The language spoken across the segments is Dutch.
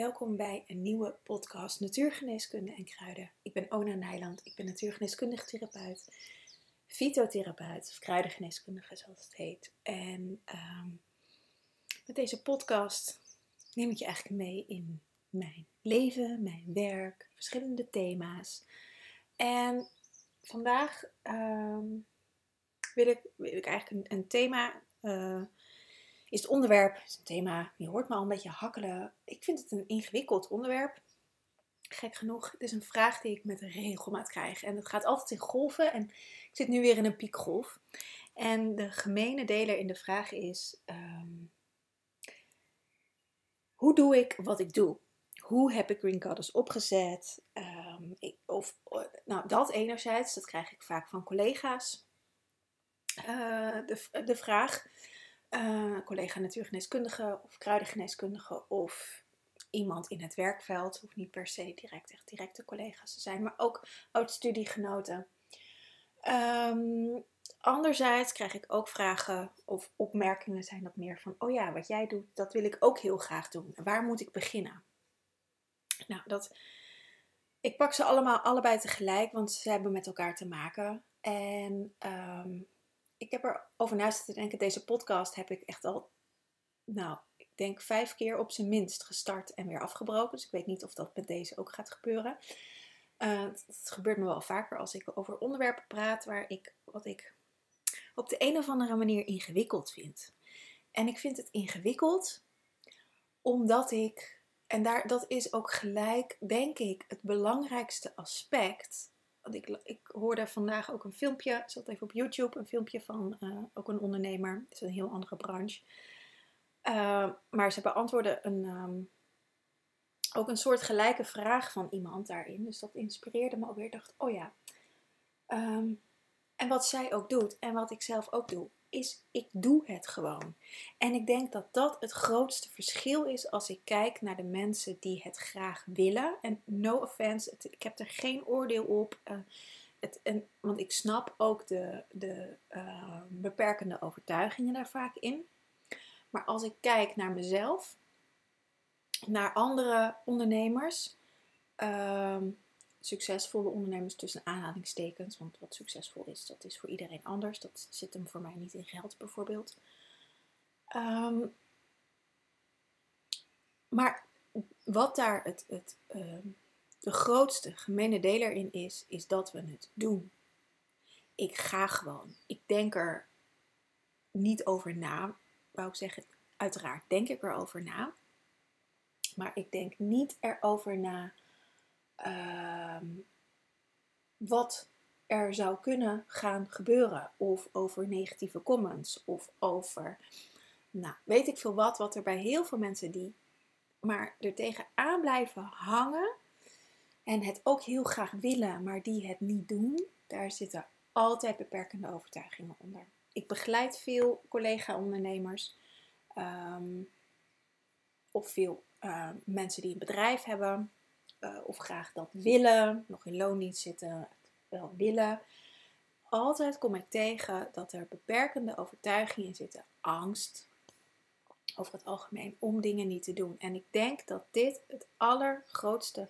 welkom bij een nieuwe podcast Natuurgeneeskunde en Kruiden. Ik ben Ona Nijland, ik ben natuurgeneeskundig therapeut, fytotherapeut of kruidengeneeskundige zoals het heet. En ehm, met deze podcast neem ik je eigenlijk mee in mijn leven, mijn werk, verschillende thema's. En vandaag ehm, wil, ik, wil ik eigenlijk een, thema... Uh, is het onderwerp, is een thema, je hoort me al een beetje hakkelen. Ik vind het een ingewikkeld onderwerp. Gek genoeg, het is een vraag die ik met regelmaat krijg. En het gaat altijd in golven en ik zit nu weer in een piekgolf. En de gemene deler in de vraag is, ehm, hoe doe ik wat ik doe? Hoe heb ik Green Goddess opgezet? Ik, of, nou, dat enerzijds, dat krijg ik vaak van collega's. Uh, de, de vraag uh, collega natuurgeneeskundige of kruidengeneeskundige of iemand in het werkveld. Hoeft niet per se direct echt directe collega's te zijn, maar ook oud-studiegenoten. Um, anderzijds krijg ik ook vragen of opmerkingen zijn dat meer van, oh ja, wat jij doet, dat wil ik ook heel graag doen. Waar moet ik beginnen? Nou, dat, ik pak ze allemaal allebei tegelijk, want ze hebben met elkaar te maken. En um, ik heb erover na zitten denken. Deze podcast heb ik echt al, nou, ik denk vijf keer op zijn minst gestart en weer afgebroken. Dus ik weet niet of dat met deze ook gaat gebeuren. Uh, het, gebeurt me wel vaker als ik over onderwerpen praat waar ik, wat ik op de een of andere manier ingewikkeld vind. En ik vind het ingewikkeld omdat ik, en daar, dat is ook gelijk, denk ik, het belangrijkste aspect ik, hoorde vandaag ook een filmpje, zat even op YouTube, een filmpje van uh, ook een ondernemer. Het is een heel andere branche. Uh, maar ze beantwoordde een, um, ook een soort gelijke vraag van iemand daarin. Dus dat inspireerde me alweer. Ik dacht, oh ja. Um, en wat zij ook doet en wat ik zelf ook doe, is ik doe het gewoon. En ik denk dat dat het grootste verschil is als ik kijk naar de mensen die het graag willen. En no offense, ik heb er geen oordeel op. Uh, het, en, want ik snap ook de, de uh, beperkende overtuigingen daar vaak in. Maar als ik kijk naar mezelf, naar andere ondernemers, uh, succesvolle ondernemers tussen aanhalingstekens. Want wat succesvol is, dat is voor iedereen anders. Dat zit hem voor mij niet in geld bijvoorbeeld. Um, maar wat daar het, het, uh, de grootste gemene deler in is, is dat we het doen. Ik ga gewoon. Ik denk er niet over na. Wou ik zeggen, uiteraard denk ik erover na. Maar ik denk niet erover na Ehm, wat er zou kunnen gaan gebeuren. Of over negatieve comments. Of over, nou, weet ik veel wat. Wat er bij heel veel mensen die maar er tegenaan blijven hangen. En het ook heel graag willen, maar die het niet doen. Daar zitten altijd beperkende overtuigingen onder. Ik begeleid veel collega-ondernemers. Um, of veel uh, mensen die een bedrijf hebben. Eh, of graag dat willen, nog in loondienst zitten, wel willen. Altijd kom ik tegen dat er beperkende overtuigingen zitten, angst over het algemeen, om dingen niet te doen. En ik denk dat dit het allergrootste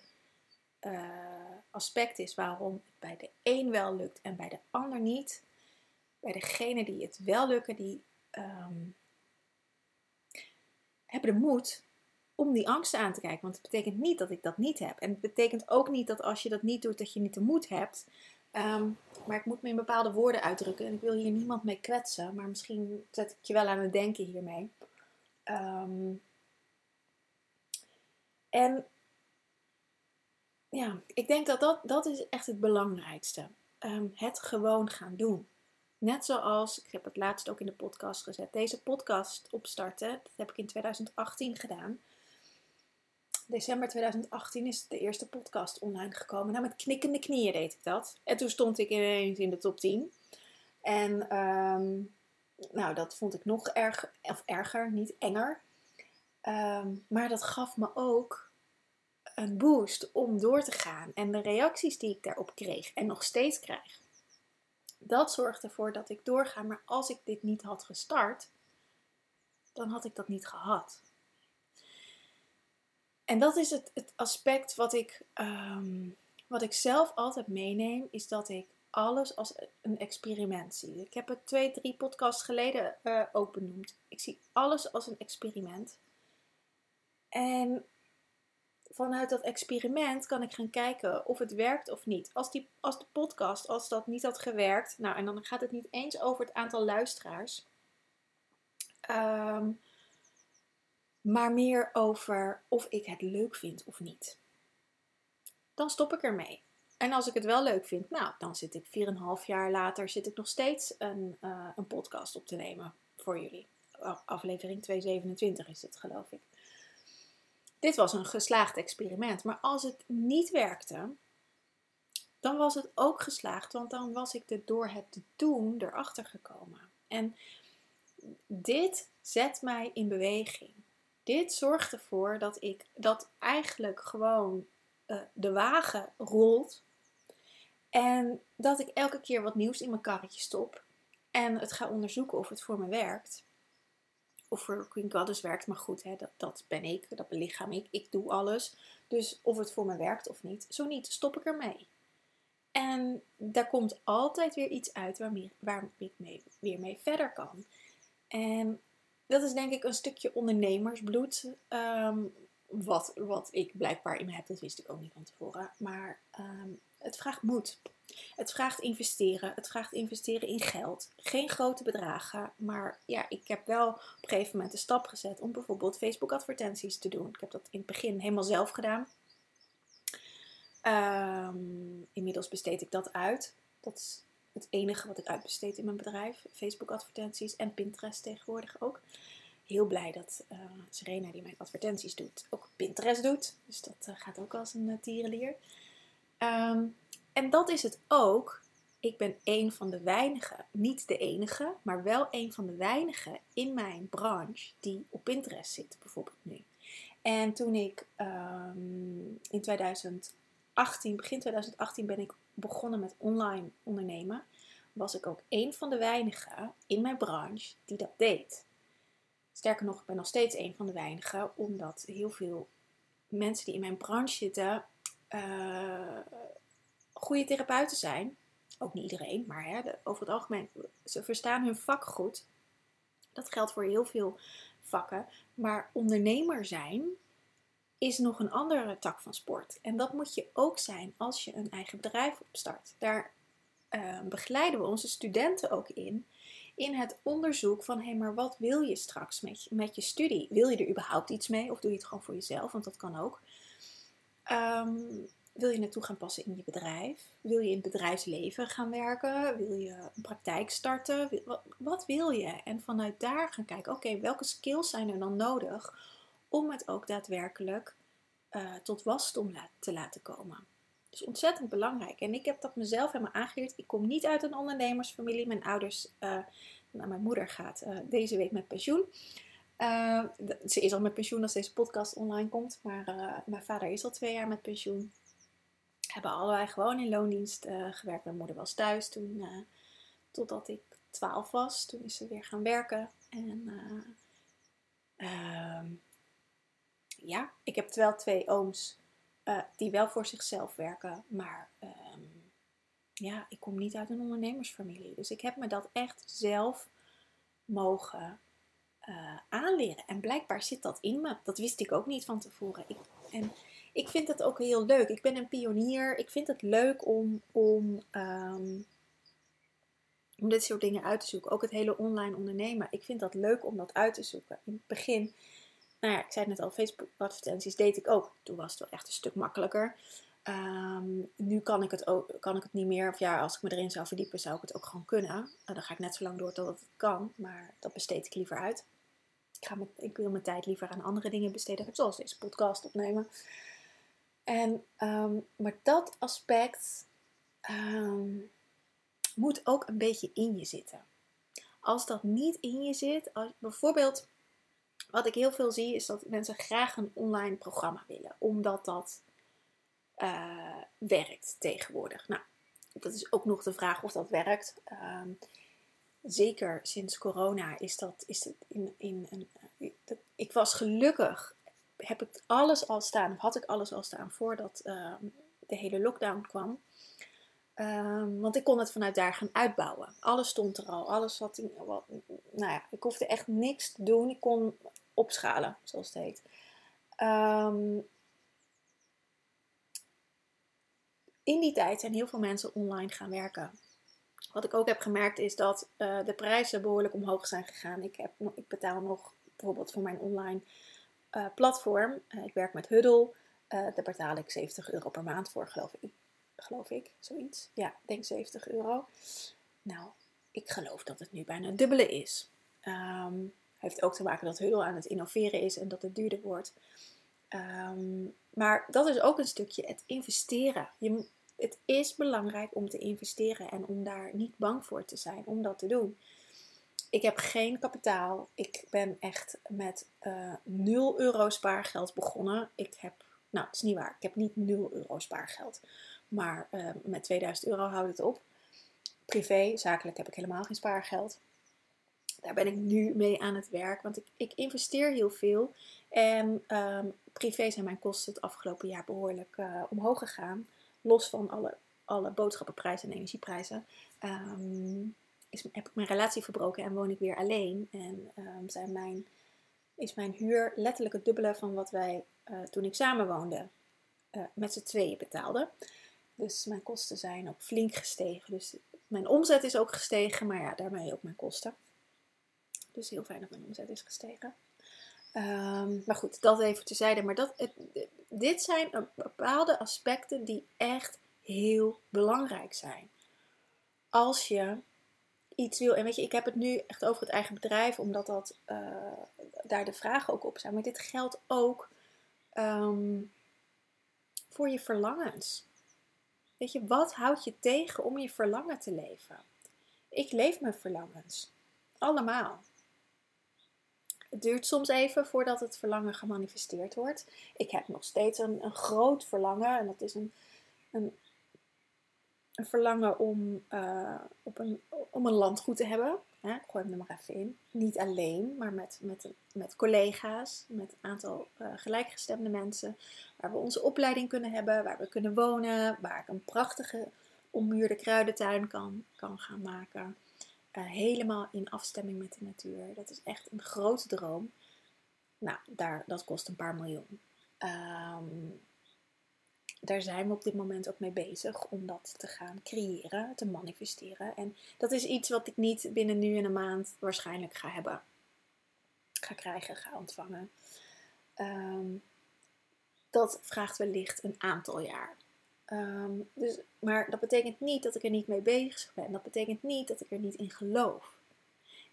uh, aspect is waarom het bij de een wel lukt en bij de ander niet. Bij degene die het wel lukken, die um, hebben de moed om die angsten aan te kijken. Want het betekent niet dat ik dat niet heb. En het betekent ook niet dat als je dat niet doet, dat je niet de moed hebt. Ehm, maar ik moet me in bepaalde woorden uitdrukken. En ik wil hier niemand mee kwetsen. Maar misschien zet ik je wel aan het denken hiermee. Um, en ja, ik denk dat dat, dat is echt het belangrijkste. Um, het gewoon gaan doen. Net zoals, ik heb het laatst ook in de podcast gezet, deze podcast opstarten. Dat heb ik in 2018 gedaan december 2018 is de eerste podcast online gekomen. Nou, met knikkende knieën deed ik dat. En toen stond ik ineens in de top 10. En um, nou, dat vond ik nog erg, of erger, niet enger. Um, maar dat gaf me ook een boost om door te gaan. En de reacties die ik daarop kreeg en nog steeds krijg, dat zorgt ervoor dat ik doorga. Maar als ik dit niet had gestart, dan had ik dat niet gehad. En dat is het, het aspect wat ik, ehm, wat ik zelf altijd meeneem, is dat ik alles als een experiment zie. Ik heb het twee, drie podcasts geleden uh, ook benoemd. Ik zie alles als een experiment. En vanuit dat experiment kan ik gaan kijken of het werkt of niet. Als, die, als de podcast, als dat niet had gewerkt, nou en dan gaat het niet eens over het aantal luisteraars, um, maar meer over of ik het leuk vind of niet. Dan stop ik ermee. En als ik het wel leuk vind, nou, dan zit ik 4,5 jaar later zit ik nog steeds een, uh, een podcast op te nemen voor jullie. Aflevering 227 is dit, geloof ik. Dit was een geslaagd experiment. Maar als het niet werkte, dan was het ook geslaagd, want dan was ik er door het doen erachter gekomen. En dit zet mij in beweging. Dit zorgt ervoor dat ik dat eigenlijk gewoon uh, de wagen rolt. En dat ik elke keer wat nieuws in mijn karretje stop. En het ga onderzoeken of het voor me werkt of voor Queen Goddess werkt. Maar goed, hè, dat, dat ben ik, dat belichaam ik. Ik doe alles. Dus of het voor me werkt of niet. Zo niet, stop ik ermee. En daar komt altijd weer iets uit waarmee, waar ik weer mee verder kan. En dat is denk ik een stukje ondernemersbloed. Ehm, wat, wat ik blijkbaar in me heb, dat wist ik ook niet van tevoren. Maar ehm, het vraagt moed. Het vraagt investeren. Het vraagt investeren in geld. Geen grote bedragen. Maar ja, ik heb wel op een gegeven moment de stap gezet om bijvoorbeeld Facebook advertenties te doen. Ik heb dat in het begin helemaal zelf gedaan. Um, inmiddels besteed ik dat uit. Dat is het enige wat ik uitbesteed in mijn bedrijf. Facebook advertenties en Pinterest tegenwoordig ook. Heel blij dat uh, Serena, die mijn advertenties doet, ook Pinterest doet. Dus dat uh, gaat ook als een uh, tierenlier. Um, en dat is het ook. Ik ben een van de weinigen, niet de enige, maar wel een van de weinigen in mijn branche die op Pinterest zit, bijvoorbeeld nu. En toen ik um, in 2018, begin 2018, ben ik begonnen met online ondernemen, was ik ook een van de weinigen in mijn branche die dat deed. Sterker nog, ik ben nog steeds een van de weinigen, omdat heel veel mensen die in mijn branche zitten, uh, goede therapeuten zijn. Ook niet iedereen, maar hè, over het algemeen, ze verstaan hun vak goed. Dat geldt voor heel veel vakken. Maar ondernemer zijn is nog een andere tak van sport. En dat moet je ook zijn als je een eigen bedrijf opstart. Daar uh, begeleiden we onze studenten ook in. In het onderzoek van, hé, hey, maar wat wil je straks met je, met je studie? Wil je er überhaupt iets mee? Of doe je het gewoon voor jezelf? Want dat kan ook. Um, wil je naartoe gaan passen in je bedrijf? Wil je in het bedrijfsleven gaan werken? Wil je een praktijk starten? Wat, wil je? En vanuit daar gaan kijken, oké, welke skills zijn er dan nodig om het ook daadwerkelijk uh, tot wasdom te laten komen? Is ontzettend belangrijk. En ik heb dat mezelf helemaal aangeleerd. Ik kom niet uit een ondernemersfamilie. Mijn ouders, uh, nou, mijn moeder gaat uh, deze week met pensioen. ze is al met pensioen als deze podcast online komt. Maar mijn vader is al twee jaar met pensioen hebben allebei gewoon in loondienst gewerkt. Mijn moeder was thuis toen, totdat ik 12 was. Toen is ze weer gaan werken. En uh, ja, ik heb wel twee ooms die wel voor zichzelf werken. Maar um, ja, ik kom niet uit een ondernemersfamilie. Dus ik heb me dat echt zelf mogen aanleren. En blijkbaar zit dat in me. Dat wist ik ook niet van tevoren. Ik, en ik vind het ook heel leuk. Ik ben een pionier. Ik vind het leuk om, om, um, om dit soort dingen uit te zoeken. Ook het hele online ondernemen. Ik vind dat leuk om dat uit te zoeken. In het begin, nou ja, ik zei het net al, Facebook advertenties deed ik ook. Toen was het wel echt een stuk makkelijker. Um, nu kan ik, het ook, kan ik het niet meer. Of ja, als ik me erin zou verdiepen, zou ik het ook gewoon kunnen. Uh, dan ga ik net zo lang door tot het kan. Maar dat besteed ik liever uit. Ik, ga met, ik wil mijn tijd liever aan andere dingen besteden. Zoals deze podcast opnemen. En, ehm, maar dat aspect ehm, moet ook een beetje in je zitten. Als dat niet in je zit, als, bijvoorbeeld wat ik heel veel zie, is dat mensen graag een online programma willen, omdat dat uh, werkt tegenwoordig. Nou, dat is ook nog de vraag of dat werkt. Um, zeker sinds corona is dat, is in, in een. Ik was gelukkig heb ik alles al staan, of had ik alles al staan voordat ehm, de hele lockdown kwam. Ehm, want ik kon het vanuit daar gaan uitbouwen. Alles stond er al. Alles wat, wat, nou ja, ik hoefde echt niks te doen. Ik kon opschalen, zoals het heet. Ehm, in die tijd zijn heel veel mensen online gaan werken. Wat ik ook heb gemerkt is dat uh, de prijzen behoorlijk omhoog zijn gegaan. Ik, heb, ik betaal nog bijvoorbeeld voor mijn online uh, platform. Uh, ik werk met Huddle. daar betaal ik 70 euro per maand voor, geloof ik. Geloof ik, zoiets. Ja, ik denk 70 euro. Nou, ik geloof dat het nu bijna dubbele is. Um, heeft ook te maken dat Huddle aan het innoveren is en dat het duurder wordt. Um, maar dat is ook een stukje het investeren. Je, het is belangrijk om te investeren en om daar niet bang voor te zijn om dat te doen. Ik heb geen kapitaal. Ik ben echt met uh, eh, 0 euro spaargeld begonnen. Ik heb, nou, dat is niet waar. Ik heb niet 0 euro spaargeld. Maar uh, met 2000 euro houdt het op. Privé, zakelijk heb ik helemaal geen spaargeld. Daar ben ik nu mee aan het werk, want ik, ik investeer heel veel. En um, privé zijn mijn kosten het afgelopen jaar behoorlijk uh, omhoog gegaan. Los van alle, alle boodschappenprijzen en energieprijzen. Um, is, heb ik mijn relatie verbroken en woon ik weer alleen. En um, zijn mijn, is mijn huur letterlijk het dubbele van wat wij uh, toen ik samen woonde uh, met z'n tweeën betaalden. Dus mijn kosten zijn ook flink gestegen. Dus mijn omzet is ook gestegen, maar ja, daarmee ook mijn kosten. Dus heel fijn dat mijn omzet is gestegen. Um, maar goed, dat even terzijde. Maar dat, dit zijn bepaalde aspecten die echt heel belangrijk zijn. Als je iets wil. En weet je, ik heb het nu echt over het eigen bedrijf, omdat dat, uh, daar de vragen ook op zijn. Maar dit geldt ook um, voor je verlangens. Weet je, wat houdt je tegen om je verlangen te leven? Ik leef mijn verlangens. Allemaal. Het duurt soms even voordat het verlangen gemanifesteerd wordt. Ik heb nog steeds een, een groot verlangen. En dat is een, een, een verlangen om, uh, op een, om een landgoed te hebben. Ik gooi hem er maar even in. Niet alleen, maar met, met, met collega's, met een aantal uh, gelijkgestemde mensen. Waar we onze opleiding kunnen hebben, waar we kunnen wonen, waar ik een prachtige ommuurde kruidentuin kan, kan gaan maken. Uh, helemaal in afstemming met de natuur. Dat is echt een grote droom. Nou, daar, dat kost een paar miljoen. Um, daar zijn we op dit moment ook mee bezig om dat te gaan creëren, te manifesteren. En dat is iets wat ik niet binnen nu en een maand waarschijnlijk ga hebben. Ga krijgen, ga ontvangen. Um, dat vraagt wellicht een aantal jaar. Um, dus, maar dat betekent niet dat ik er niet mee bezig ben. Dat betekent niet dat ik er niet in geloof.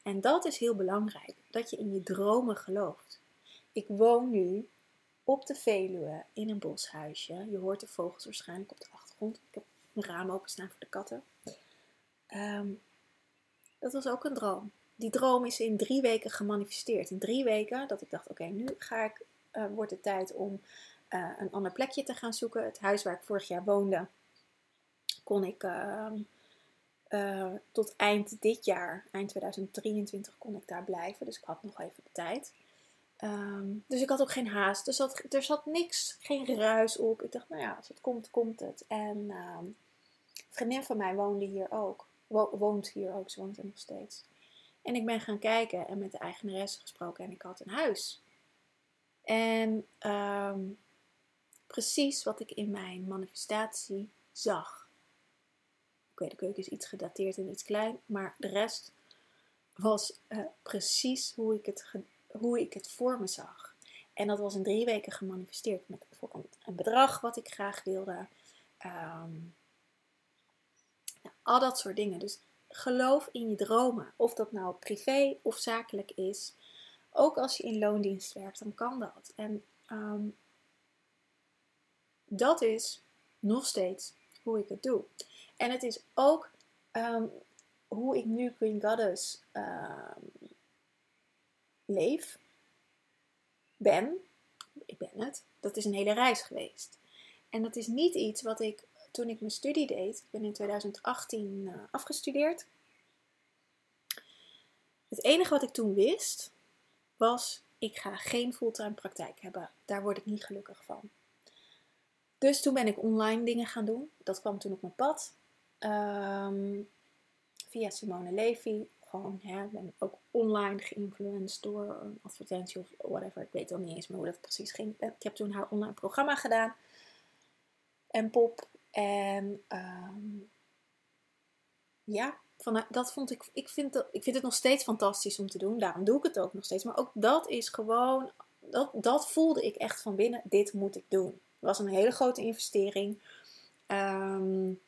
En dat is heel belangrijk, dat je in je dromen gelooft. Ik woon nu op de Veluwe in een boshuisje. Je hoort de vogels waarschijnlijk op de achtergrond. Ik heb mijn raam openstaan voor de katten. Um, dat was ook een droom. Die droom is in drie weken gemanifesteerd. In drie weken dat ik dacht, oké, nu ga ik, uh, wordt het tijd om uh, een ander plekje te gaan zoeken. Het huis waar ik vorig jaar woonde, kon ik uh, uh, tot eind dit jaar, eind 2023, kon ik daar blijven. Dus ik had nog even de tijd. Um, dus ik had ook geen haast. Dus er zat niks, geen ruis op. Ik dacht, nou ja, als het komt, komt het. En een vriendin van mij woonde hier ook. Wo woont hier ook, ze woont er nog steeds. En ik ben gaan kijken en met de eigenaresse gesproken en ik had een huis. En um, precies wat ik in mijn manifestatie zag. Oké, de keuken is iets gedateerd en iets klein, maar de rest was uh, precies hoe ik, het hoe ik het voor me zag. En dat was in drie weken gemanifesteerd met bijvoorbeeld een bedrag wat ik graag wilde. Um, nou, al dat soort dingen. Dus geloof in je dromen. Of dat nou privé of zakelijk is. Ook als je in loondienst werkt, dan kan dat. En um, dat is nog steeds hoe ik het doe. En het is ook um, hoe ik nu Green Goddess um, leef, ben. Ik ben het. Dat is een hele reis geweest. En dat is niet iets wat ik toen ik mijn studie deed. Ik ben in 2018 uh, afgestudeerd. Het enige wat ik toen wist was ik ga geen fulltime praktijk hebben. Daar word ik niet gelukkig van. Dus toen ben ik online dingen gaan doen. Dat kwam toen op mijn pad. Ehm, via Simone Levy. Gewoon, hè, ben ook online geïnfluenced door een advertentie of whatever. Ik weet al niet eens meer hoe dat precies ging. Ik heb toen haar online programma gedaan. En pop. En um, ja, van, dat vond ik, ik vind, dat, ik vind het nog steeds fantastisch om te doen. Daarom doe ik het ook nog steeds. Maar ook dat is gewoon, dat, dat voelde ik echt van binnen. Dit moet ik doen. Was een hele grote investering. Um,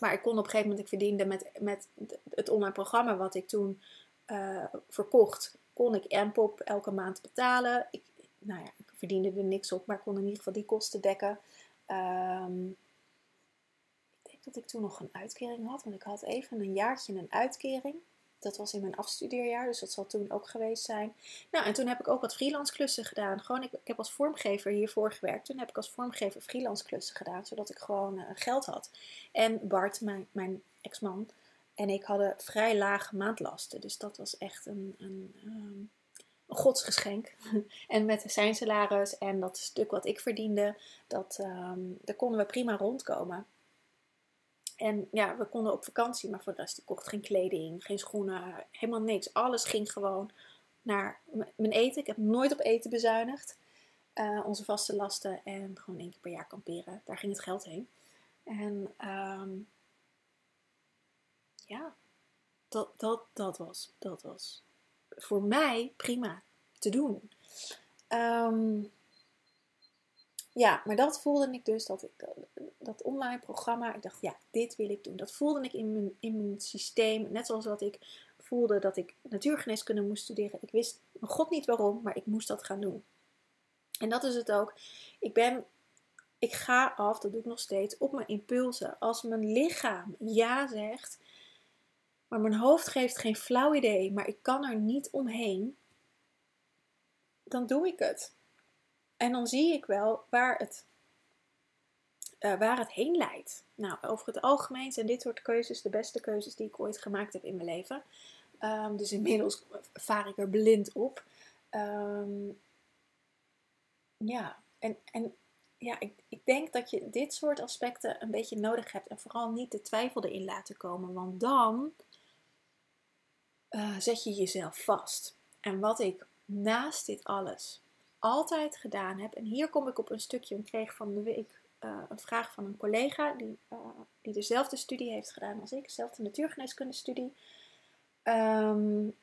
maar ik kon op een gegeven moment, ik verdiende met, met het online programma wat ik toen uh, verkocht, kon ik Mpop elke maand betalen. Ik, nou ja, ik verdiende er niks op, maar ik kon in ieder geval die kosten dekken. Um, dat ik toen nog een uitkering had. Want ik had even een jaartje een uitkering. Dat was in mijn afstudeerjaar, dus dat zal toen ook geweest zijn. Nou, en toen heb ik ook wat freelance klussen gedaan. Gewoon, ik, heb als vormgever hiervoor gewerkt. Toen heb ik als vormgever freelance klussen gedaan, zodat ik gewoon uh, geld had. En Bart, mijn, mijn ex-man, en ik hadden vrij lage maandlasten. Dus dat was echt een, een, um, een godsgeschenk. en met zijn salaris en dat stuk wat ik verdiende, dat, um, daar konden we prima rondkomen. En ja, we konden op vakantie, maar voor de rest, ik kocht geen kleding, geen schoenen, helemaal niks. Alles ging gewoon naar mijn eten. Ik heb nooit op eten bezuinigd. Uh, onze vaste lasten en gewoon één keer per jaar kamperen. Daar ging het geld heen. En um, ja, dat, dat, dat, was, dat was voor mij prima te doen. Um, ja, maar dat voelde ik dus, dat, ik, dat online programma, ik dacht, ja, dit wil ik doen. Dat voelde ik in mijn, in mijn systeem, net zoals dat ik voelde dat ik natuurgeneeskunde moest studeren. Ik wist mijn god niet waarom, maar ik moest dat gaan doen. En dat is het ook. Ik ben, ik ga af, dat doe ik nog steeds, op mijn impulsen. Als mijn lichaam ja zegt, maar mijn hoofd geeft geen flauw idee, maar ik kan er niet omheen, dan doe ik het. En dan zie ik wel waar het, uh, waar het heen leidt. Nou, over het algemeen zijn dit soort keuzes de beste keuzes die ik ooit gemaakt heb in mijn leven. Um, dus inmiddels vaar ik er blind op. Um, ja, en, en ja, ik, ik denk dat je dit soort aspecten een beetje nodig hebt. En vooral niet de twijfel erin laten komen. Want dan uh, zet je jezelf vast. En wat ik naast dit alles altijd gedaan heb. En hier kom ik op een stukje. Ik kreeg van de week uh, een vraag van een collega die, uh, die dezelfde studie heeft gedaan als ik, dezelfde natuurgeneeskunde studie. Um,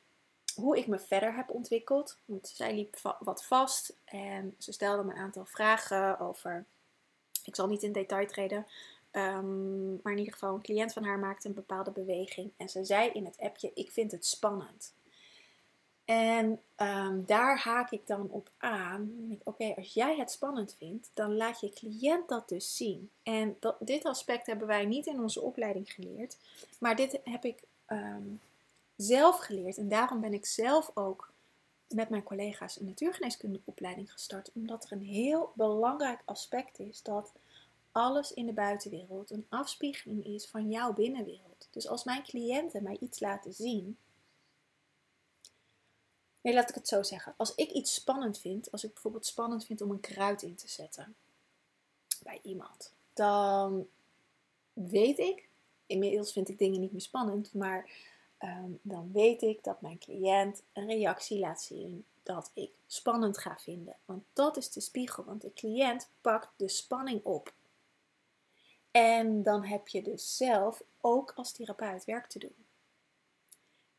hoe ik me verder heb ontwikkeld. Want zij liep wat vast en ze stelde me een aantal vragen over. Ik zal niet in detail treden. Um, maar in ieder geval, een cliënt van haar maakte een bepaalde beweging. En ze zei in het appje: Ik vind het spannend. En um, daar haak ik dan op aan. Oké, als jij het spannend vindt, dan laat je cliënt dat dus zien. En dit aspect hebben wij niet in onze opleiding geleerd, maar dit heb ik um, zelf geleerd. En daarom ben ik zelf ook met mijn collega's een natuurgeneeskundeopleiding gestart. Omdat er een heel belangrijk aspect is dat alles in de buitenwereld een afspiegeling is van jouw binnenwereld. Dus als mijn cliënten mij iets laten zien Nee, laat ik het zo zeggen. Als ik iets spannend vind, als ik bijvoorbeeld spannend vind om een kruid in te zetten bij iemand, dan weet ik, inmiddels vind ik dingen niet meer spannend, maar ehm, dan weet ik dat mijn cliënt een reactie laat zien dat ik spannend ga vinden. Want dat is de spiegel, want de cliënt pakt de spanning op. En dan heb je dus zelf ook als therapeut werk te doen.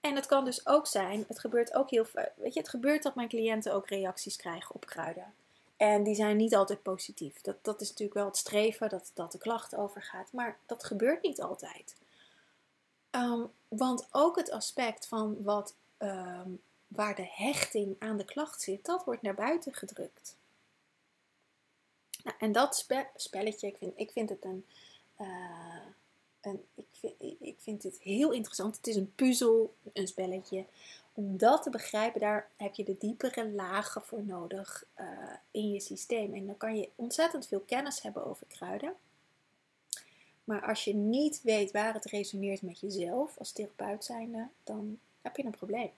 En het kan dus ook zijn, het gebeurt ook heel weet je, het gebeurt dat mijn cliënten ook reacties krijgen op kruiden. En die zijn niet altijd positief. Dat, dat is natuurlijk wel het streven, dat, dat de klacht overgaat. Maar dat gebeurt niet altijd. Um, want ook het aspect van wat, um, waar de hechting aan de klacht zit, dat wordt naar buiten gedrukt. Nou, en dat spe spelletje, ik vind, ik vind het een, uh, en ik vind, ik vind dit heel interessant. Het is een puzzel, een spelletje. Om dat te begrijpen, daar heb je de diepere lagen voor nodig uh, in je systeem. En dan kan je ontzettend veel kennis hebben over kruiden. Maar als je niet weet waar het resoneert met jezelf als therapeut zijnde, dan heb je een probleem.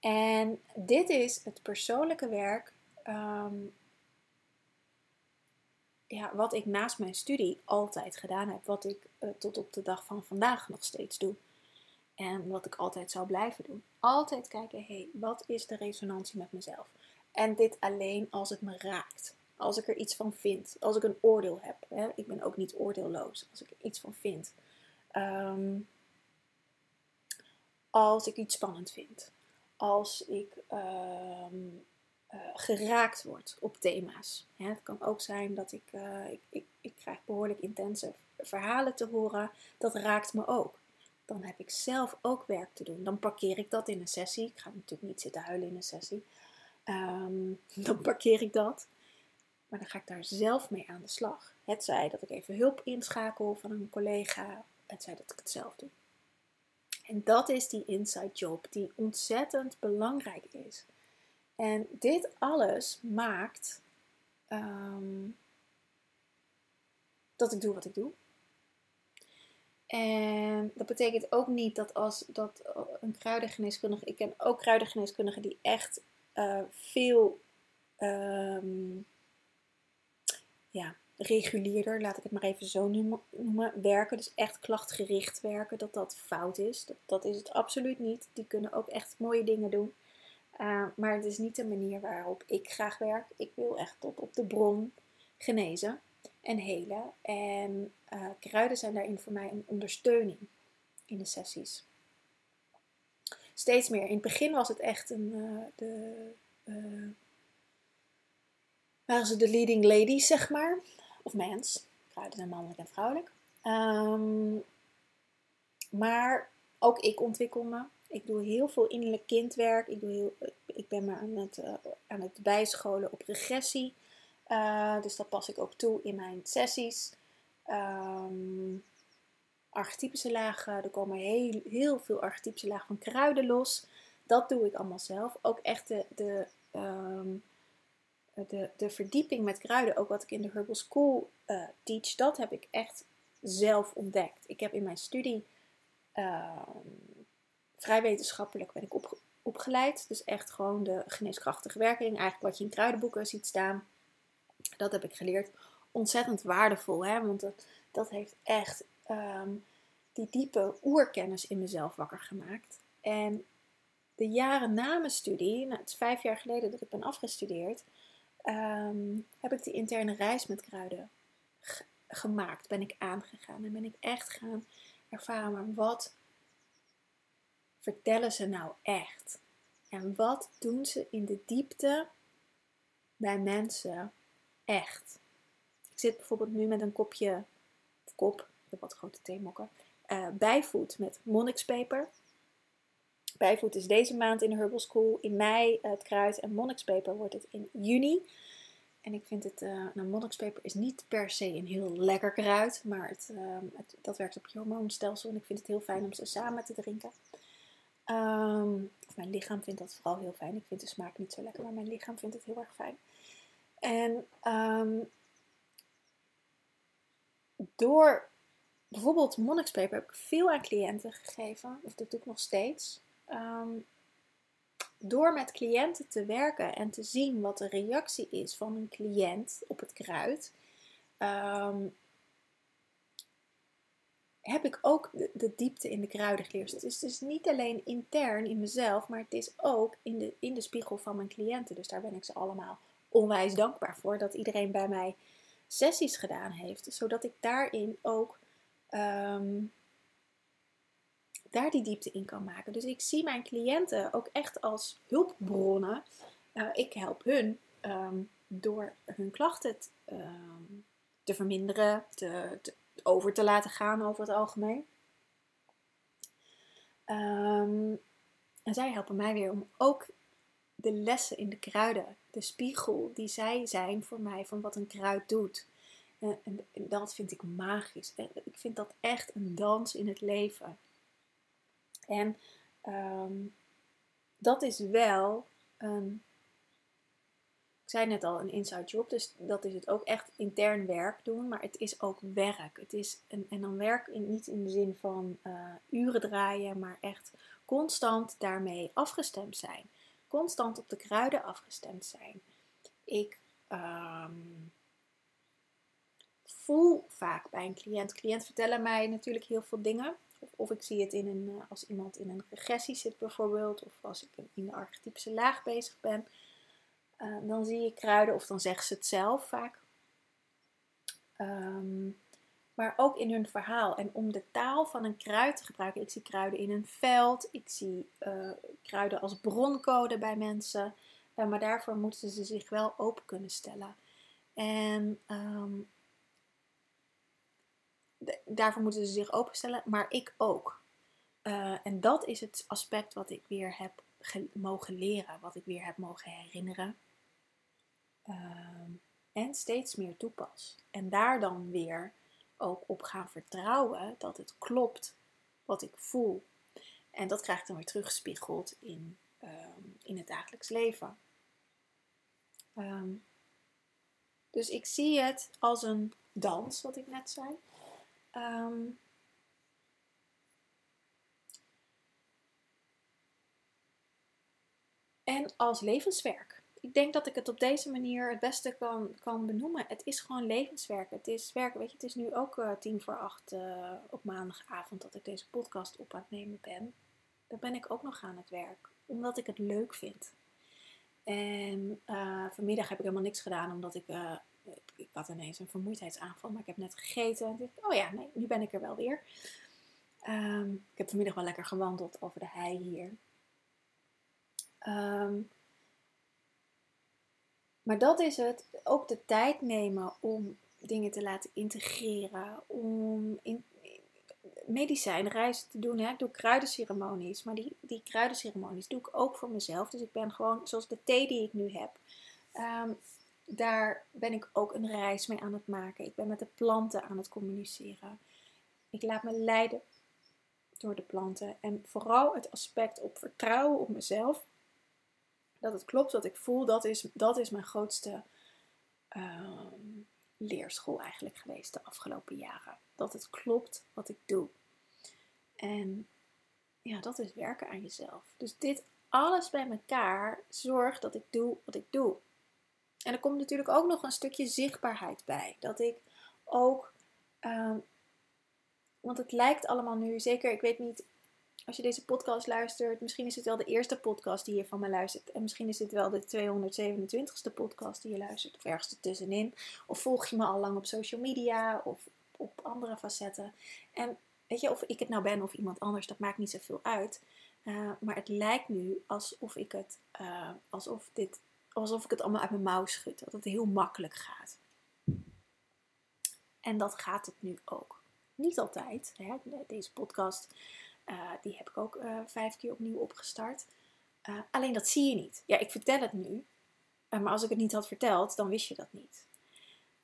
En dit is het persoonlijke werk ehm, ja, wat ik naast mijn studie altijd gedaan heb. Wat ik eh, tot op de dag van vandaag nog steeds doe. En wat ik altijd zou blijven doen. Altijd kijken, hé, hey, wat is de resonantie met mezelf? En dit alleen als het me raakt. Als ik er iets van vind. Als ik een oordeel heb. Hè? Ik ben ook niet oordeelloos. Als ik er iets van vind. Ehm, als ik iets spannend vind. Als ik ehm, eh, geraakt word op thema's. het kan ook zijn dat ik, uh, ik, ik, ik krijg behoorlijk intense verhalen te horen. Dat raakt me ook. Dan heb ik zelf ook werk te doen. Dan parkeer ik dat in een sessie. Ik ga natuurlijk niet zitten huilen in een sessie. Um, dan parkeer ik dat. Maar dan ga ik daar zelf mee aan de slag. Het zij dat ik even hulp inschakel van een collega. Het zij dat ik het zelf doe. En dat is die inside job die ontzettend belangrijk is. En dit alles maakt ehm, dat ik doe wat ik doe. En dat betekent ook niet dat als dat een kruidengeneeskundige, ik ken ook kruidengeneeskundigen die echt uh, veel um, ja, regulierder, laat ik het maar even zo noemen, werken. Dus echt klachtgericht werken, dat dat fout is. Dat, dat is het absoluut niet. Die kunnen ook echt mooie dingen doen. Uh, maar het is niet de manier waarop ik graag werk. Ik wil echt tot op de bron genezen en helen. En uh, kruiden zijn daarin voor mij een ondersteuning in de sessies. Steeds meer. In het begin was het echt een, uh, de, waren ze de leading ladies, zeg maar. Of mens. Kruiden zijn mannelijk en vrouwelijk. Um, maar ook ik ontwikkel me. Ik doe heel veel innerlijk kindwerk. Ik, doe heel, ik ben me aan het bijscholen op regressie. Uh, dus dat pas ik ook toe in mijn sessies. Um, archetypische lagen. Er komen heel, heel veel archetypische lagen van kruiden los. Dat doe ik allemaal zelf. Ook echt de, de, um, de, de verdieping met kruiden, ook wat ik in de Herbal School uh, teach, dat heb ik echt zelf ontdekt. Ik heb in mijn studie uh, vrij wetenschappelijk ben ik op, opgeleid. Dus echt gewoon de geneeskrachtige werking. Eigenlijk wat je in kruidenboeken ziet staan. Dat heb ik geleerd. Ontzettend waardevol. Hè? Want dat, dat heeft echt um, die diepe oerkennis in mezelf wakker gemaakt. En de jaren na mijn studie, nou, het is vijf jaar geleden dat ik ben afgestudeerd, um, heb ik die interne reis met kruiden gemaakt. Ben ik aangegaan en ben ik echt gaan ervaren, maar wat vertellen ze nou echt? En wat doen ze in de diepte bij mensen echt? Ik zit bijvoorbeeld nu met een kopje, of kop, ik heb wat grote theemokken, uh, bijvoet met monnikspeper. Bijvoet is deze maand in de Herbal School. In mei het kruid en monnikspeper wordt het in juni. En ik vind het, uh, nou monnikspeper is niet per se een heel lekker kruid, maar het, uh, het, dat werkt op je hormoonstelsel en ik vind het heel fijn om ze samen te drinken. Um, mijn lichaam vindt dat vooral heel fijn. Ik vind de smaak niet zo lekker, maar mijn lichaam vindt het heel erg fijn. En um, door bijvoorbeeld monnikspeper heb ik veel aan cliënten gegeven, of dat doe ik nog steeds. Um, door met cliënten te werken en te zien wat de reactie is van een cliënt op het kruid, um, heb ik ook de, diepte in de kruiden geleerd. Het is dus niet alleen intern in mezelf, maar het is ook in de, in de spiegel van mijn cliënten. Dus daar ben ik ze allemaal onwijs dankbaar voor dat iedereen bij mij sessies gedaan heeft, zodat ik daarin ook um, daar die diepte in kan maken. Dus ik zie mijn cliënten ook echt als hulpbronnen. Uh, ik help hun um, door hun klachten um, te verminderen, te, te, over te laten gaan over het algemeen. En zij helpen mij weer om ook de lessen in de kruiden, de spiegel die zij zijn voor mij van wat een kruid doet. En, en, dat vind ik magisch. Ik vind dat echt een dans in het leven. En um, dat is wel een, ik zei net al, een inside job. Dus dat is het ook echt intern werk doen. Maar het is ook werk. Het is een, en dan werk niet in de zin van uh, uren draaien, maar echt constant daarmee afgestemd zijn. Constant op de kruiden afgestemd zijn. Ik ehm, voel vaak bij een cliënt. Cliënt vertellen mij natuurlijk heel veel dingen. Of, ik zie het in een, eh, als iemand in een regressie zit bijvoorbeeld. Of als ik in de archetypische laag bezig ben. Uh, dan zie ik kruiden of dan zeggen ze het zelf vaak. Ehm, maar ook in hun verhaal. En om de taal van een kruid te gebruiken. Ik zie kruiden in een veld. Ik zie uh, kruiden als broncode bij mensen. Uh, maar daarvoor moeten ze zich wel open kunnen stellen. En um, daarvoor moeten ze zich openstellen, maar ik ook. Uh, en dat is het aspect wat ik weer heb mogen leren, wat ik weer heb mogen herinneren. Uh, en steeds meer toepas. En daar dan weer ook op gaan vertrouwen dat het klopt wat ik voel. En dat krijg ik dan weer teruggespiegeld in, um, in het dagelijks leven. Um, dus ik zie het als een dans, wat ik net zei. Um, en als levenswerk. Ik denk dat ik het op deze manier het beste kan, kan benoemen. Het is gewoon levenswerk. Het is werk. Weet je, het is nu ook uh, tien voor acht uh, op maandagavond dat ik deze podcast op aan het nemen ben. Dan ben ik ook nog aan het werk. Omdat ik het leuk vind. En uh, vanmiddag heb ik helemaal niks gedaan omdat ik ik had ineens een vermoeidheidsaanval, maar ik heb net gegeten. En dacht, oh ja, nee, nu ben ik er wel weer. Um, ik heb vanmiddag wel lekker gewandeld over de hei hier. Um, maar dat is het. Ook de tijd nemen om dingen te laten integreren. Om in, medicijnreizen te doen. Hè. Ik doe kruidenceremonies. Maar die, die kruidenceremonies doe ik ook voor mezelf. Dus ik ben gewoon, zoals de thee die ik nu heb. Um, daar ben ik ook een reis mee aan het maken. Ik ben met de planten aan het communiceren. Ik laat me leiden door de planten. En vooral het aspect op vertrouwen op mezelf. Dat het klopt wat ik voel, dat is, dat is mijn grootste uh, leerschool eigenlijk geweest de afgelopen jaren. Dat het klopt wat ik doe. En ja, dat is werken aan jezelf. Dus dit alles bij elkaar zorgt dat ik doe wat ik doe. En er komt natuurlijk ook nog een stukje zichtbaarheid bij. Dat ik ook, uh, want het lijkt allemaal nu, zeker, ik weet niet, als je deze podcast luistert, misschien is het wel de eerste podcast die je van me luistert. En misschien is dit wel de 227ste podcast die je luistert, of ergens ertussenin. Of volg je me al lang op social media of op andere facetten. En weet je, of ik het nou ben of iemand anders, dat maakt niet zoveel uit. Uh, maar het lijkt nu alsof ik het, uh, alsof dit alsof ik het allemaal uit mijn mouw schud. Dat het heel makkelijk gaat. En dat gaat het nu ook. Niet altijd. Hè? Deze podcast, die heb ik ook uh, vijf keer opnieuw opgestart. Uh, alleen dat zie je niet. Ja, ik vertel het nu. maar als ik het niet had verteld, dan wist je dat niet.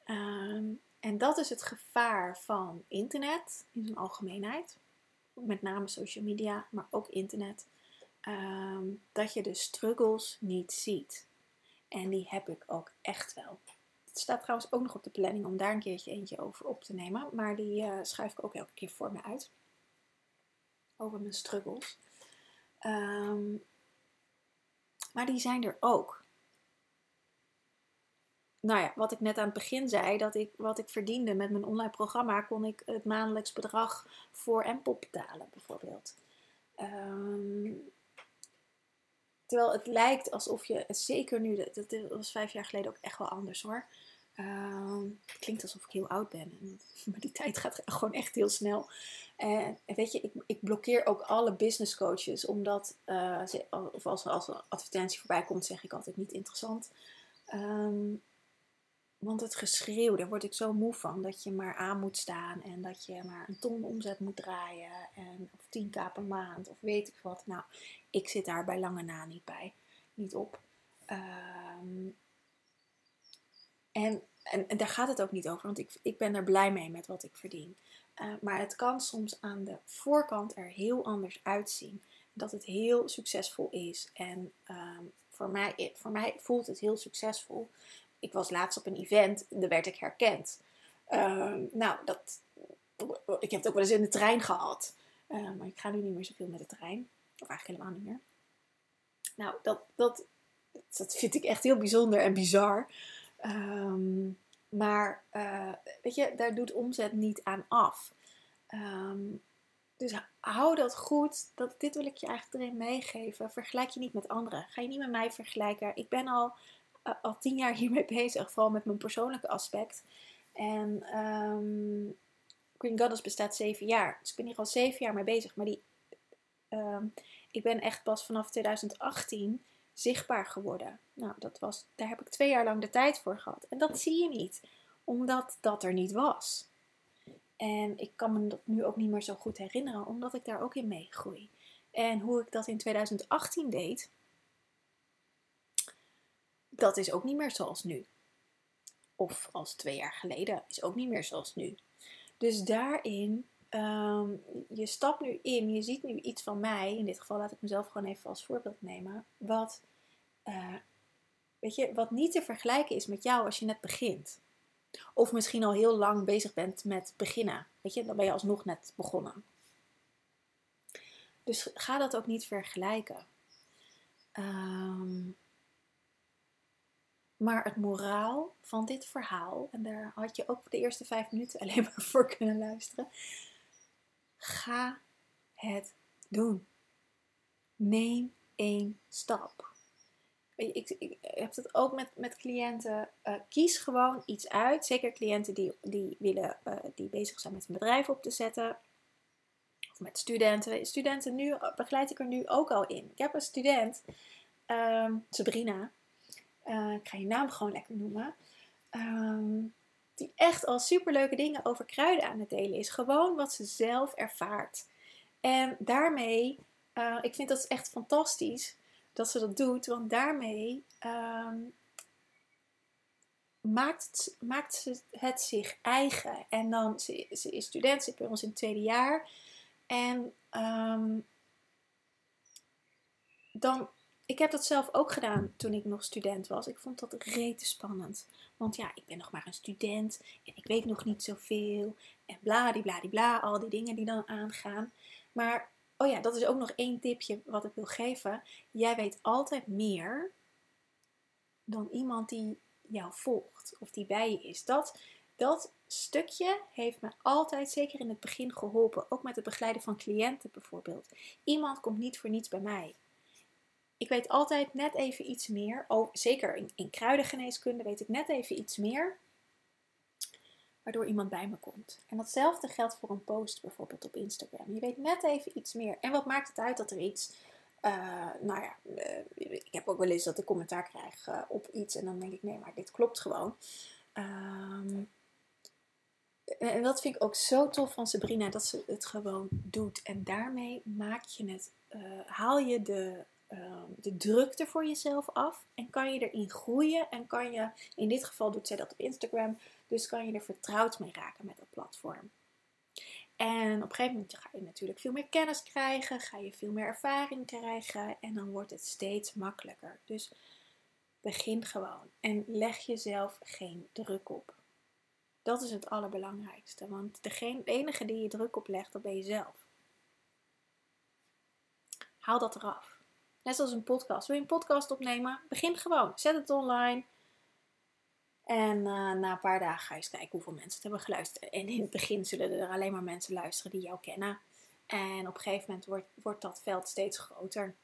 Um, en dat is het gevaar van internet in zijn algemeenheid. Met name social media, maar ook internet. Um, dat je de struggles niet ziet. En die heb ik ook echt wel. Het staat trouwens ook nog op de planning om daar een keertje eentje over op te nemen. Maar die schuif ik ook elke keer voor me uit. Over mijn struggles. Um, maar die zijn er ook. Nou ja, wat ik net aan het begin zei, dat ik wat ik verdiende met mijn online programma, kon ik het maandelijks bedrag voor Empop betalen, bijvoorbeeld. Um, Terwijl het lijkt alsof je, zeker nu, dat, was vijf jaar geleden ook echt wel anders hoor. Uh, het klinkt alsof ik heel oud ben. Maar die tijd gaat gewoon echt heel snel. En weet je, ik, ik blokkeer ook alle business coaches. Omdat, uh, of als, als een advertentie voorbij komt, zeg ik altijd niet interessant. Um, want het geschreeuw, daar word ik zo moe van. Dat je maar aan moet staan en dat je maar een ton omzet moet draaien. En, of 10k per maand of weet ik wat. Nou, ik zit daar bij lange na niet bij. Niet op. Um, en, en, en, daar gaat het ook niet over, want ik, ik ben er blij mee met wat ik verdien. Uh, maar het kan soms aan de voorkant er heel anders uitzien. Dat het heel succesvol is. En um, voor, mij, voor mij voelt het heel succesvol ik was laatst op een event, daar werd ik herkend. Uh, nou, dat, ik heb het ook wel eens in de trein gehad. Uh, maar ik ga nu niet meer zoveel met de trein. Of eigenlijk helemaal niet meer. Nou, dat, dat, dat vind ik echt heel bijzonder en bizar. Ehm, maar uh, weet je, daar doet omzet niet aan af. Ehm, dus hou dat goed. Dat, dit wil ik je eigenlijk erin meegeven. Vergelijk je niet met anderen. Ga je niet met mij vergelijken. Ik ben al, uh, al tien jaar hiermee bezig. Vooral met mijn persoonlijke aspect. En um, Green Goddess bestaat zeven jaar. Dus ik ben hier al zeven jaar mee bezig. Maar die, ik ben echt pas vanaf 2018 zichtbaar geworden. Nou, dat was, daar heb ik twee jaar lang de tijd voor gehad. En dat zie je niet, omdat dat er niet was. En ik kan me dat nu ook niet meer zo goed herinneren, omdat ik daar ook in meegroei. En hoe ik dat in 2018 deed, dat is ook niet meer zoals nu. Of als twee jaar geleden, is ook niet meer zoals nu. Dus daarin, um, je stapt nu in, je ziet nu iets van mij, in dit geval laat ik mezelf gewoon even als voorbeeld nemen, wat uh, weet je, wat niet te vergelijken is met jou als je net begint. Of misschien al heel lang bezig bent met beginnen. Weet je, dan ben je alsnog net begonnen. Dus ga dat ook niet vergelijken. Um, maar het moraal van dit verhaal, en daar had je ook de eerste vijf minuten alleen maar voor kunnen luisteren. Ga het doen. Neem één stap ik, ik, heb het ook met, met cliënten. Uh, kies gewoon iets uit. Zeker cliënten die, die, willen, uh, die bezig zijn met een bedrijf op te zetten. Of met studenten. Studenten nu begeleid ik er nu ook al in. Ik heb een student, um, Sabrina. Uh, ik ga je naam gewoon lekker noemen. Um, die echt al superleuke dingen over kruiden aan het delen is. Gewoon wat ze zelf ervaart. En daarmee, ik vind dat echt fantastisch dat ze dat doet, want daarmee ehm, maakt, maakt ze het zich eigen. En dan, ze, ze is student, zit bij ons in het tweede jaar. En um, dan, ik heb dat zelf ook gedaan toen ik nog student was. Ik vond dat rete spannend. Want ja, ik ben nog maar een student en ik weet nog niet zoveel. En bla, al die dingen die dan aangaan. Maar Oh ja, dat is ook nog één tipje wat ik wil geven. Jij weet altijd meer dan iemand die jou volgt of die bij je is. Dat, dat stukje heeft me altijd, zeker in het begin, geholpen. Ook met het begeleiden van cliënten bijvoorbeeld. Iemand komt niet voor niets bij mij. Ik weet altijd net even iets meer. Oh, zeker in, kruidengeneeskunde weet ik net even iets meer waardoor iemand bij me komt. En datzelfde geldt voor een post bijvoorbeeld op Instagram. Je weet net even iets meer. En wat maakt het uit dat er iets. Uh, nou ja, uh, ik heb ook wel eens dat ik commentaar krijg uh, op iets en dan denk ik: nee, maar dit klopt gewoon. Um, en dat vind ik ook zo tof van Sabrina dat ze het gewoon doet. En daarmee maak je het, haal je de, uh, de drukte voor jezelf af en kan je erin groeien. En kan je, in dit geval doet zij dat op Instagram, dus kan je er vertrouwd mee raken met dat platform. En op een gegeven moment ga je natuurlijk veel meer kennis krijgen, ga je veel meer ervaring krijgen en dan wordt het steeds makkelijker. Dus begin gewoon en leg jezelf geen druk op. Dat is het allerbelangrijkste, want de enige die je druk op legt, dat ben je zelf. Haal dat eraf. Net zoals een podcast. Wil je een podcast opnemen? Begin gewoon. Zet het online. En uh, na een paar dagen ga je eens kijken hoeveel mensen het hebben geluisterd. En in het begin zullen er alleen maar mensen luisteren die jou kennen. En op een gegeven moment wordt, wordt dat veld steeds groter.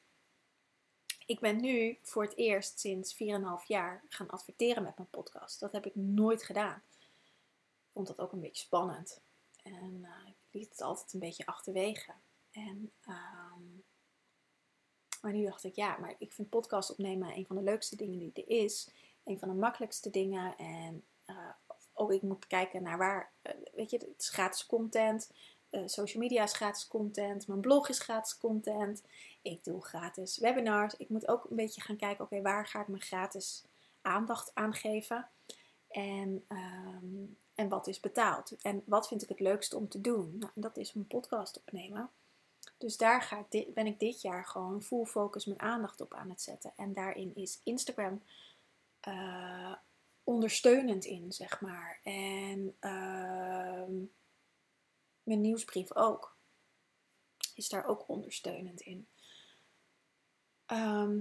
Ik ben nu voor het eerst sinds 4,5 jaar gaan adverteren met mijn podcast. Dat heb ik nooit gedaan. Ik vond dat ook een beetje spannend. En uh, ik liet het altijd een beetje achterwege. En, um, maar nu dacht ik, ja, maar ik vind podcast opnemen een van de leukste dingen die er is een van de makkelijkste dingen. En uh, ook ik moet kijken naar waar, uh, weet je, het is gratis content. Uh, social media is gratis content. Mijn blog is gratis content. Ik doe gratis webinars. Ik moet ook een beetje gaan kijken, oké, waar ga ik mijn gratis aandacht aan geven? En, um, en wat is betaald? En wat vind ik het leukste om te doen? Nou, dat is mijn podcast opnemen. Dus daar ga ik ben ik dit jaar gewoon full focus mijn aandacht op aan het zetten. En daarin is Instagram uh, ondersteunend in, zeg maar. En uh, mijn nieuwsbrief ook. Is daar ook ondersteunend in. Ehm,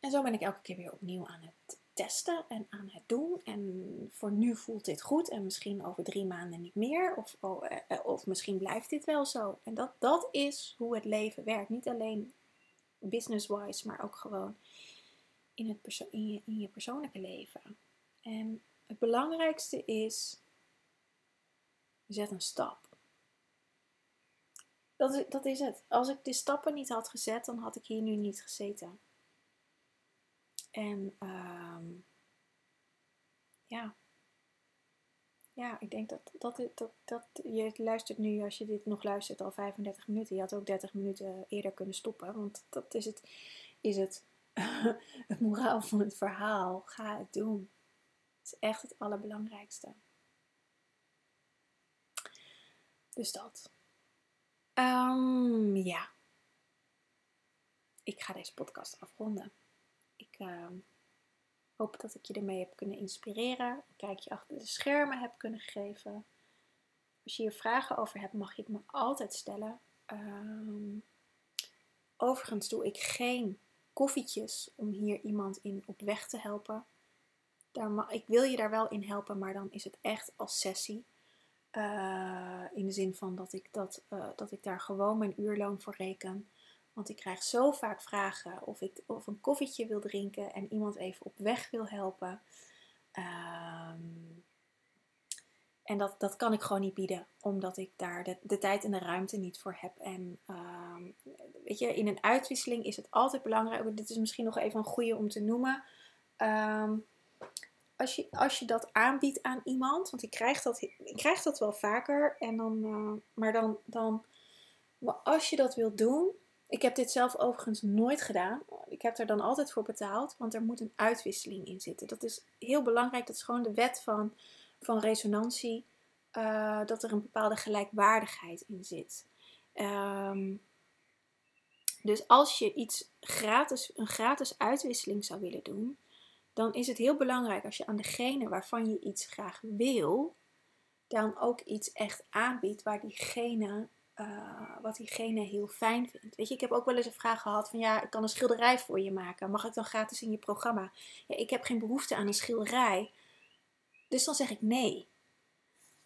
en zo ben ik elke keer weer opnieuw aan het testen en aan het doen. En voor nu voelt dit goed en misschien over drie maanden niet meer. Of, oh, eh, eh, of misschien blijft dit wel zo. En dat, dat is hoe het leven werkt. Niet alleen business-wise, maar ook gewoon in, het in, je, persoonlijke leven. En het belangrijkste is, zet een stap. Dat is, dat is het. Als ik de stappen niet had gezet, dan had ik hier nu niet gezeten. En um, ja. Ja, ik denk dat, dat, dat, dat je luistert nu, als je dit nog luistert, al 35 minuten. Je had ook 30 minuten eerder kunnen stoppen. Want dat is het, is het, het moraal van het verhaal. Ga het doen. Het is echt het allerbelangrijkste. Dus dat. Um, ja. Ik ga deze podcast afronden. Ik uh, hoop dat ik je ermee heb kunnen inspireren. Een kijkje achter de schermen heb kunnen geven. Als je hier vragen over hebt, mag je het me altijd stellen. Um, overigens doe ik geen koffietjes om hier iemand in op weg te helpen. Daar ik wil je daar wel in helpen, maar dan is het echt als sessie. Uh, in de zin van dat ik, dat, uh, dat ik daar gewoon mijn uurloon voor reken. Want ik krijg zo vaak vragen of ik of een koffietje wil drinken en iemand even op weg wil helpen. Um, en dat, dat kan ik gewoon niet bieden, omdat ik daar de, de tijd en de ruimte niet voor heb. En um, weet je, in een uitwisseling is het altijd belangrijk. Dit is misschien nog even een goede om te noemen. Um, als, je, als je dat aanbiedt aan iemand, want ik krijg dat, ik krijg dat wel vaker. En dan, uh, maar dan, dan, maar als je dat wilt doen, ik heb dit zelf overigens nooit gedaan. Ik heb er dan altijd voor betaald, want er moet een uitwisseling in zitten. Dat is heel belangrijk. Dat is gewoon de wet van, van resonantie. Uh, dat er een bepaalde gelijkwaardigheid in zit. Um, dus als je iets gratis, een gratis uitwisseling zou willen doen, dan is het heel belangrijk als je aan degene waarvan je iets graag wil, dan ook iets echt aanbiedt waar diegene uh, wat diegene heel fijn vindt. Weet je, ik heb ook wel eens een vraag gehad van ja, ik kan een schilderij voor je maken. Mag ik dan gratis in je programma? Ja, ik heb geen behoefte aan een schilderij. Dus dan zeg ik nee.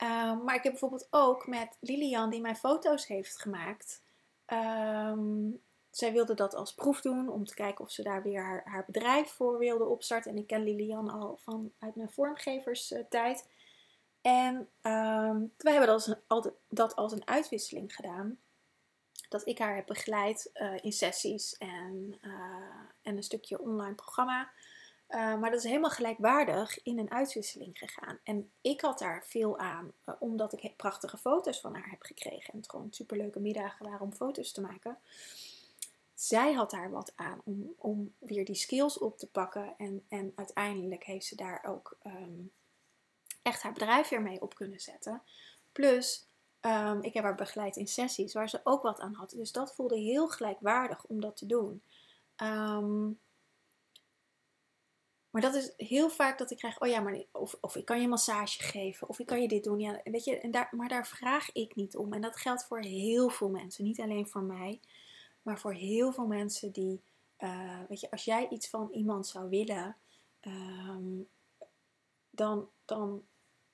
Uh, maar ik heb bijvoorbeeld ook met Lilian, die mijn foto's heeft gemaakt. Um, zij wilde dat als proef doen om te kijken of ze daar weer haar, haar bedrijf voor wilde opstarten. En ik ken Lilian al van uit mijn vormgeverstijd. En um, wij hebben dat als, een, dat als een uitwisseling gedaan. Dat ik haar heb begeleid uh, in sessies en, uh, en een stukje online programma. Uh, maar dat is helemaal gelijkwaardig in een uitwisseling gegaan. En ik had daar veel aan, omdat ik prachtige foto's van haar heb gekregen. En het gewoon superleuke middagen waren om foto's te maken. Zij had daar wat aan om, om weer die skills op te pakken. En, en uiteindelijk heeft ze daar ook um, echt haar bedrijf weer mee op kunnen zetten. Plus, um, ik heb haar begeleid in sessies waar ze ook wat aan had. Dus dat voelde heel gelijkwaardig om dat te doen. Um, maar dat is heel vaak dat ik krijg, oh ja, maar of, of ik kan je massage geven, of ik kan je dit doen. Ja, weet je, en daar, maar daar vraag ik niet om. En dat geldt voor heel veel mensen, niet alleen voor mij, maar voor heel veel mensen die, uh, weet je, als jij iets van iemand zou willen, um, dan, dan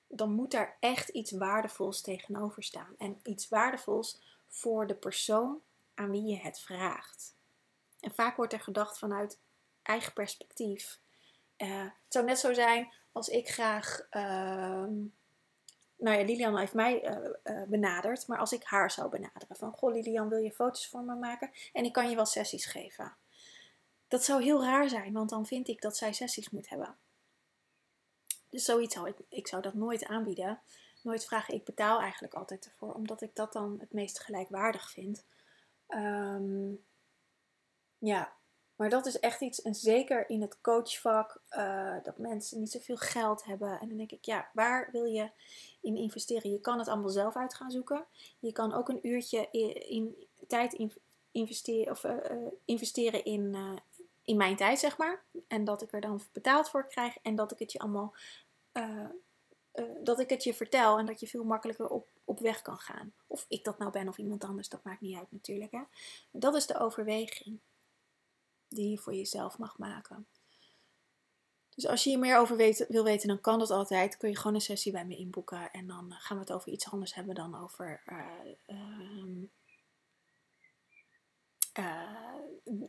dan moet daar echt iets waardevols tegenover staan. En iets waardevols voor de persoon aan wie je het vraagt. En vaak wordt er gedacht vanuit eigen perspectief. Uh, het zou net zo zijn als ik graag. Uh, nou ja, Lilian heeft mij uh, uh, benaderd, maar als ik haar zou benaderen: van Goh, Lilian, wil je foto's voor me maken? En ik kan je wel sessies geven. Dat zou heel raar zijn, want dan vind ik dat zij sessies moet hebben. Dus zoiets zou ik, ik zou dat nooit aanbieden. Nooit vragen. Ik betaal eigenlijk altijd ervoor, omdat ik dat dan het meest gelijkwaardig vind. Um, ja, maar dat is echt iets, en zeker in het coachvak, uh, dat mensen niet zoveel geld hebben. En dan denk ik, ja, waar wil je in investeren? Je kan het allemaal zelf uit gaan zoeken. Je kan ook een uurtje in, tijd in, investeren, of, uh, investeren in, in mijn tijd, zeg maar. En dat ik er dan betaald voor krijg en dat ik het je allemaal. Uh, uh, dat ik het je vertel en dat je veel makkelijker op, op weg kan gaan. Of ik dat nou ben of iemand anders, dat maakt niet uit natuurlijk. Hè? Dat is de overweging. die je voor jezelf mag maken. Dus als je hier meer over weet, wil weten, dan kan dat altijd. Kun je gewoon een sessie bij me inboeken. En dan eh, gaan we het over iets anders hebben dan over uh,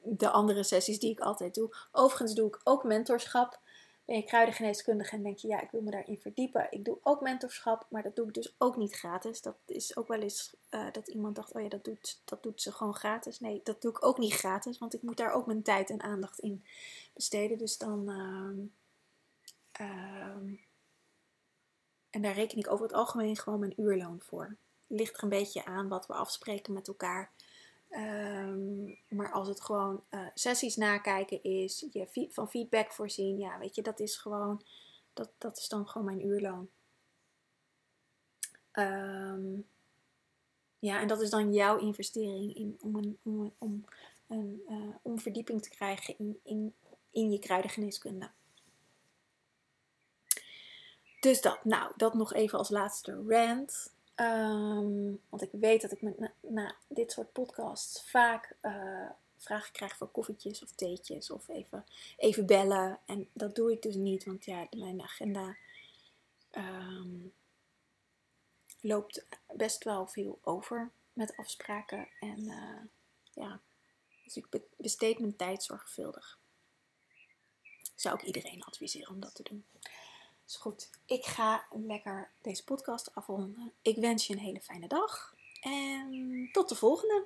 de andere sessies die ik altijd doe. Overigens doe ik ook mentorschap. Ben je kruidengeneeskundige en denk je, ja, ik wil me daarin verdiepen. Ik doe ook mentorschap, maar dat doe ik dus ook niet gratis. Dat is ook wel eens uh, dat iemand dacht, oh ja, dat doet, dat doet ze gewoon gratis. Nee, dat doe ik ook niet gratis, want ik moet daar ook mijn tijd en aandacht in besteden. Dus dan... Uh, uh, en daar reken ik over het algemeen gewoon mijn uurloon voor. Ligt er een beetje aan wat we afspreken met elkaar. Um, maar als het gewoon uh, sessies nakijken is, je van feedback voorzien, ja, weet je, dat is gewoon, dat, dat is dan gewoon mijn uurloon. Um, ja, en dat is dan jouw investering in, om, een, om, een, uh, om verdieping te krijgen in, in, in je kruidengeneeskunde. Dus dat, nou, dat nog even als laatste rant. Um, want ik weet dat ik met, na, dit soort podcasts vaak uh, vragen krijg voor koffietjes of theetjes of even, even bellen. En dat doe ik dus niet, want ja, mijn agenda um, loopt best wel veel over met afspraken. En uh, ja, dus ik besteed mijn tijd zorgvuldig. Zou ik iedereen adviseren om dat te doen. Is goed, ik ga lekker deze podcast afronden. Ik wens je een hele fijne dag en tot de volgende.